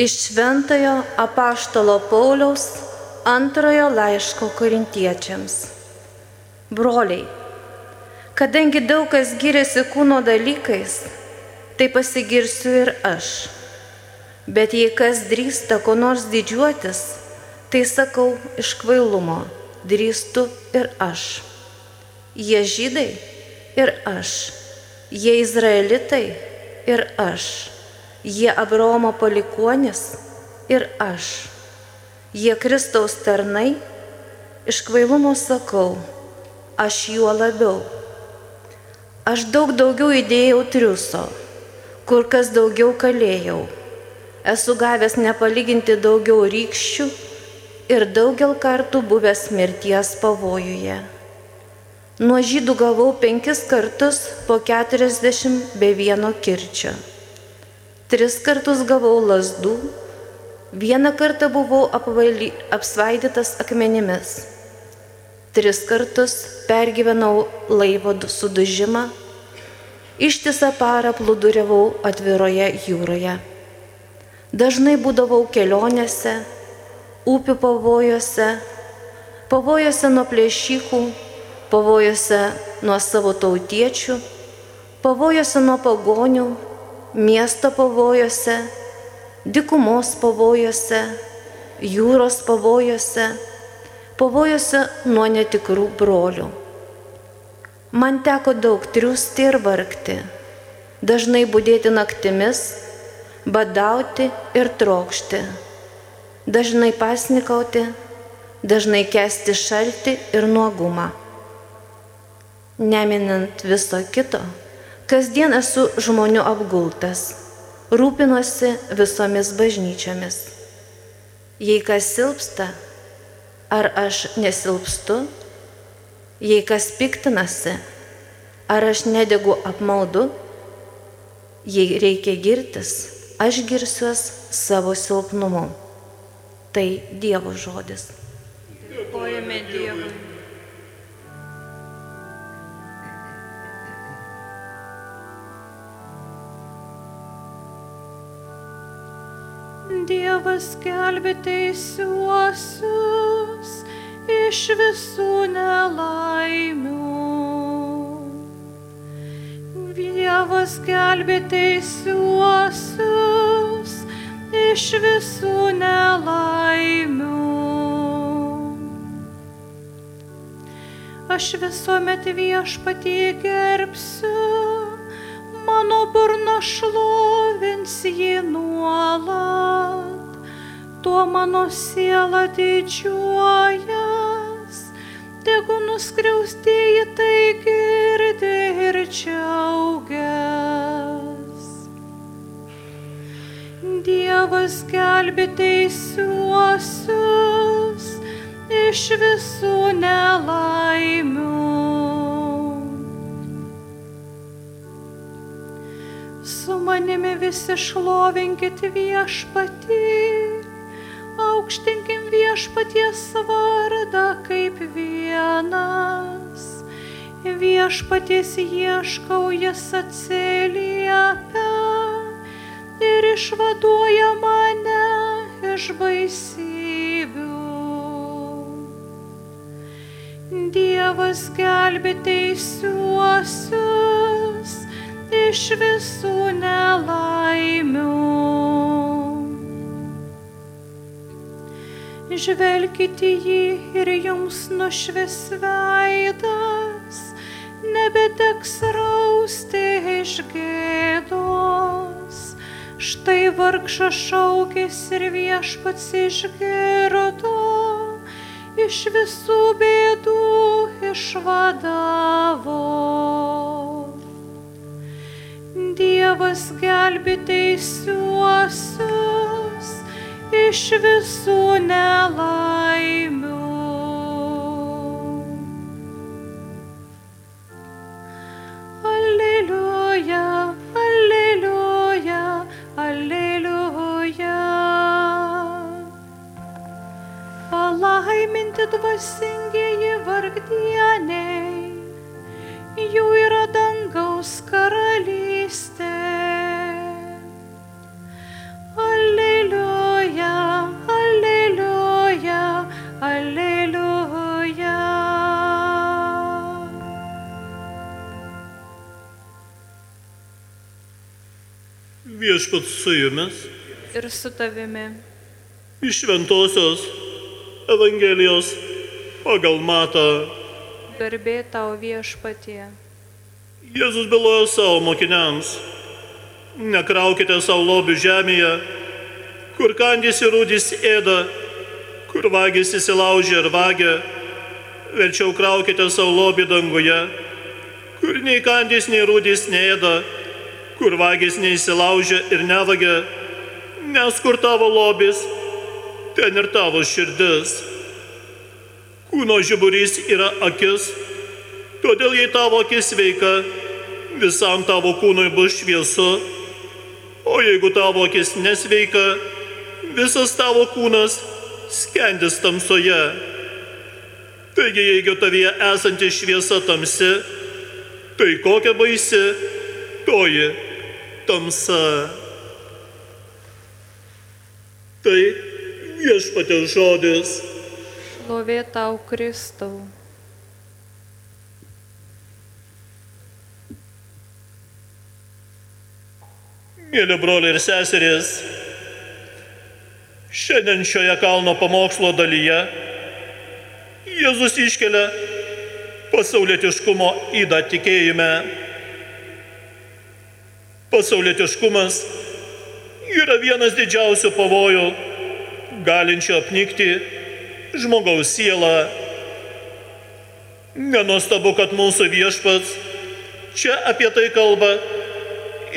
Iš Šventojo apaštalo Pauliaus antrojo laiško korintiečiams. Broliai, kadangi daug kas giriasi kūno dalykais, tai pasigirsiu ir aš. Bet jei kas drįsta ko nors didžiuotis, tai sakau iš kvailumo, drįstu ir aš. Jie žydai ir aš. Jie izraelitai ir aš Jie Abraomo palikonis ir aš. Jie Kristaus tarnai, iš kvailumo sakau, aš juo labiau. Aš daug daugiau įdėjau triuso, kur kas daugiau kalėjau. Esu gavęs nepalyginti daugiau rykščių ir daugel kartų buvęs mirties pavojuje. Nuo žydų gavau penkis kartus po keturiasdešimt be vieno kirčio. Tris kartus gavau lasdų, vieną kartą buvau apvaly, apsvaidytas akmenimis. Tris kartus pergyvenau laivo sudužimą, ištisą parą plūduriavau atviroje jūroje. Dažnai būdavau kelionėse, upių pavojuose, pavojuose nuo plėšikų, pavojuose nuo savo tautiečių, pavojuose nuo pagonių miesto pavojose, dikumos pavojose, jūros pavojose, pavojose nuo netikrų brolių. Man teko daug triusti ir vargti, dažnai būdėti naktimis, badauti ir trokšti, dažnai pasnikauti, dažnai kesti šaltį ir nuogumą. Neminant viso kito, Kasdien esu žmonių apgultas, rūpinosi visomis bažnyčiomis. Jei kas silpsta, ar aš nesilpstu, jei kas piktinasi, ar aš nedegu apmaudu, jei reikia girtis, aš girsiuos savo silpnumu. Tai Dievo žodis. Dėkojame Dievui. Dievas gelbė teisiuosius iš visų nelaimių. Dievas gelbė teisiuosius iš visų nelaimių. Aš visuomet viešpatį gerbsiu, mano burna šlovins jį nuolat tuo mano siela didžiuojas, tegu nuskriaustieji tai girdi ir džiaugias. Dievas gelbė teisiuosius iš visų nelaimių. Manimi visi šlovinkit viešpatį aukštinkim viešpaties vardą kaip vienas. Viešpaties ieškau, jis atsiliepia ir išvaduoja mane iš baisybių. Dievas gelbė teisiuosius iš visų nelaimių. žvelkite jį ir jums nušvis veidas, nebeteks rausti iš gėdos. Štai vargšas šaukės ir viešpats išgirdo, iš visų bėdų išvadavo. Dievas gelbė teisiuosius iš visų nelaimių. Palaiminti dvasingieji vargdieniai, jų yra dangaus karalystė. Viešpats su jumis ir su tavimi. iš Šventojios Evangelijos pagal Matą. Garbė tau viešpatie. Jėzus bylojo savo mokiniams. Nekraukite savo lobių žemėje, kur kandys ir rūdys ėda, kur vagis įsilaužia ir vagia. Verčiau kraukite savo lobį danguje, kur nei kandys, nei rūdys neėda, kur vagis neįsilaužia ir nevagia, nes kur tavo lobis, ten ir tavo širdis. Kūno žiburys yra akis, todėl jei tavo akis sveika, visam tavo kūnui bus šviesu, o jeigu tavo akis nesveika, visas tavo kūnas skendis tamsoje. Taigi, jeigu tavyje esanti šviesa tamsi, tai kokia baisi toji tamsa. Tai viešpatė žodis. Šlovė tau Kristau. Mėly broliai ir seserys, šiandien šioje kalno pamokslo dalyje Jėzus iškelia pasaulietiškumo įdą tikėjime. Pasaulietiškumas yra vienas didžiausių pavojų, galinčių apnikti žmogaus sielą. Nenuostabu, kad mūsų viešpats čia apie tai kalba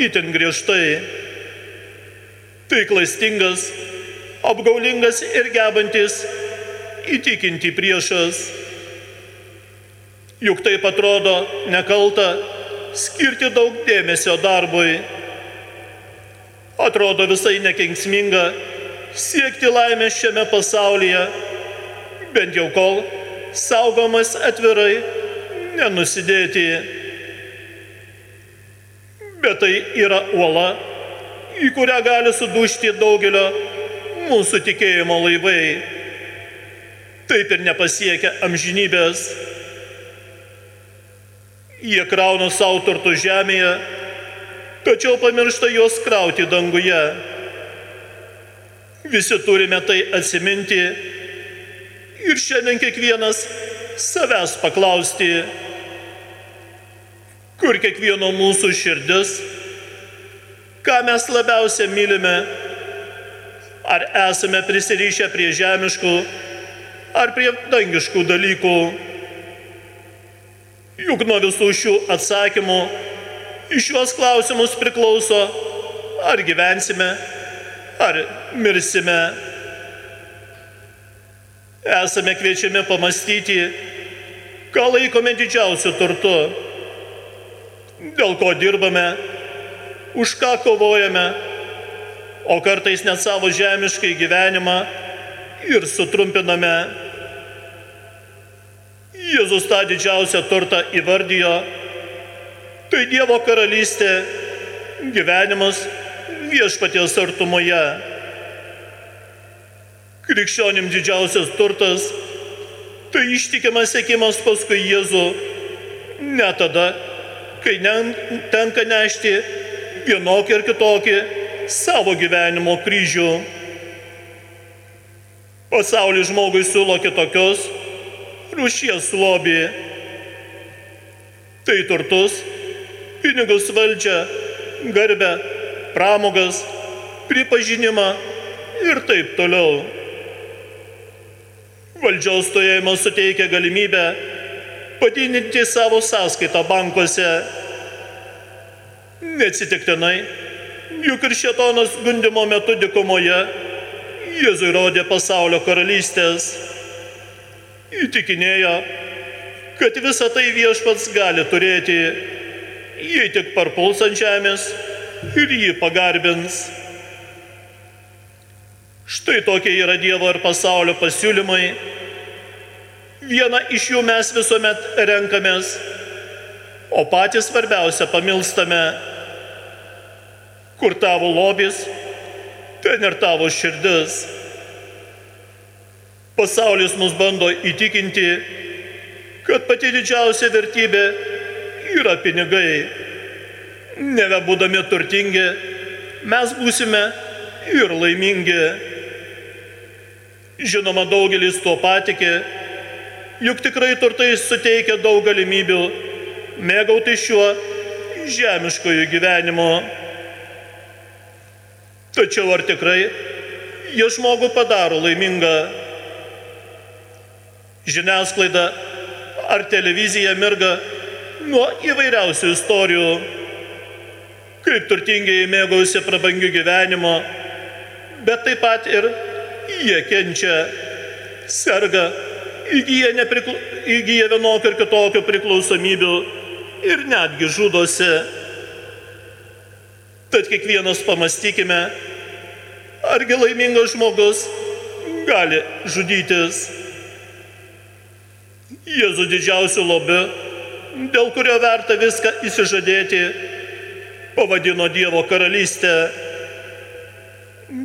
itin griežtai. Tai klastingas, apgaulingas ir gebantis įtikinti priešas. Juk taip atrodo nekalta skirti daug dėmesio darbui. Atrodo visai nekenksminga siekti laimės šiame pasaulyje, bent jau kol saugomas atvirai nenusidėti. Bet tai yra uola, į kurią gali sudušti daugelio mūsų tikėjimo laivai. Taip ir nepasiekia amžinybės. Jie krauna savo turtų žemėje, tačiau pamiršta juos krauti danguje. Visi turime tai atsiminti ir šiandien kiekvienas savęs paklausti, kur kiekvieno mūsų širdis, ką mes labiausiai mylime, ar esame prisirišę prie žemiškų, ar prie dangiškų dalykų. Juk nuo visų šių atsakymų iš šiuos klausimus priklauso, ar gyvensime, ar mirsime. Esame kviečiami pamastyti, ką laikome didžiausiu turtu, dėl ko dirbame, už ką kovojame, o kartais net savo žemiškai gyvenimą ir sutrumpiname. Jėzus tą didžiausią turtą įvardijo, tai Dievo karalystė, gyvenimas viešpaties artumoje. Krikščionim didžiausias turtas - tai ištikimas sėkimas paskui Jėzų, ne tada, kai tenka nešti vienokį ir kitokį savo gyvenimo kryžių. Pasaulis žmogui siūlo kitokios rūšies lobį. Tai turtus, pinigus valdžią, garbę, pramogas, pripažinimą ir taip toliau. Valdžiaus stojėjimas suteikia galimybę padidinti savo sąskaitą bankuose. Neatsitiktinai, juk ir šetonas gundimo metu dikumoje Jėzui rodė pasaulio karalystės. Įtikinėjo, kad visą tai viešpats gali turėti, jei tik parpuls ant žemės ir jį pagarbins. Štai tokie yra Dievo ir pasaulio pasiūlymai. Vieną iš jų mes visuomet renkamės, o patys svarbiausia pamilstame, kur tavo lobis, ten ir tavo širdis. Pasaulis mus bando įtikinti, kad pati didžiausia vertybė yra pinigai. Neve būdami turtingi, mes būsime ir laimingi. Žinoma, daugelis to patikė, juk tikrai turtai suteikia daug galimybių mėgauti šiuo žemiškoju gyvenimu. Tačiau ar tikrai jie žmogų padaro laimingą? Žiniasklaida ar televizija mirga nuo įvairiausių istorijų, kaip turtingiai mėgausi prabangių gyvenimo, bet taip pat ir jie kenčia, serga, įgyja, neprikla... įgyja vienokių ir kitokių priklausomybių ir netgi žudosi. Tad kiekvienas pamastykime, argi laimingas žmogus gali žudytis. Jėzus didžiausių lobių, dėl kurio verta viską įsižadėti, pavadino Dievo karalystę.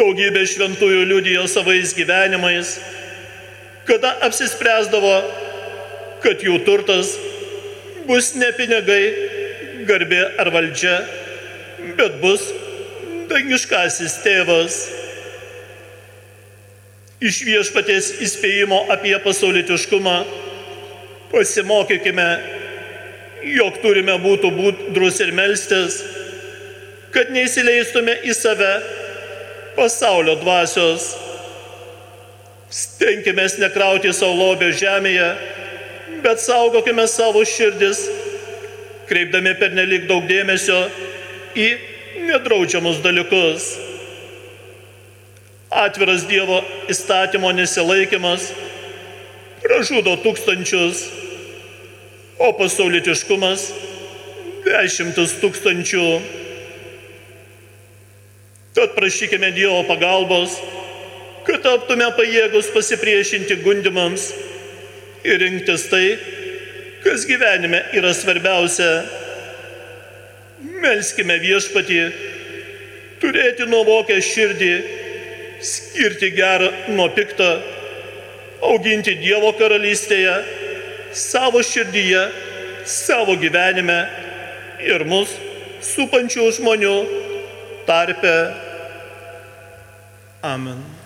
Daugybė šventųjų liudijo savais gyvenimais, kada apsispręsdavo, kad jų turtas bus ne pinigai, garbė ar valdžia, bet bus dangiškasis tėvas. Iš viešpatės įspėjimo apie pasaulitiškumą pasimokykime, jog turime būti būdrus ir melstis, kad neįsileistume į save pasaulio dvasios. Stenkime nekrauti savo lobio žemėje, bet saugokime savo širdis, kreipdami per nelik daug dėmesio į nedraudžiamus dalykus. Atviras Dievo įstatymo nesilaikimas pražudo tūkstančius, o pasaulitiškumas dešimtis tūkstančių. Tad prašykime Dievo pagalbos, kad taptume pajėgus pasipriešinti gundimams ir rinktis tai, kas gyvenime yra svarbiausia. Melskime viešpatį, turėti nuovokę širdį, skirti gerą nuo pikto, auginti Dievo karalystėje, savo širdyje, savo gyvenime ir mus supančių žmonių tarpe. Amen.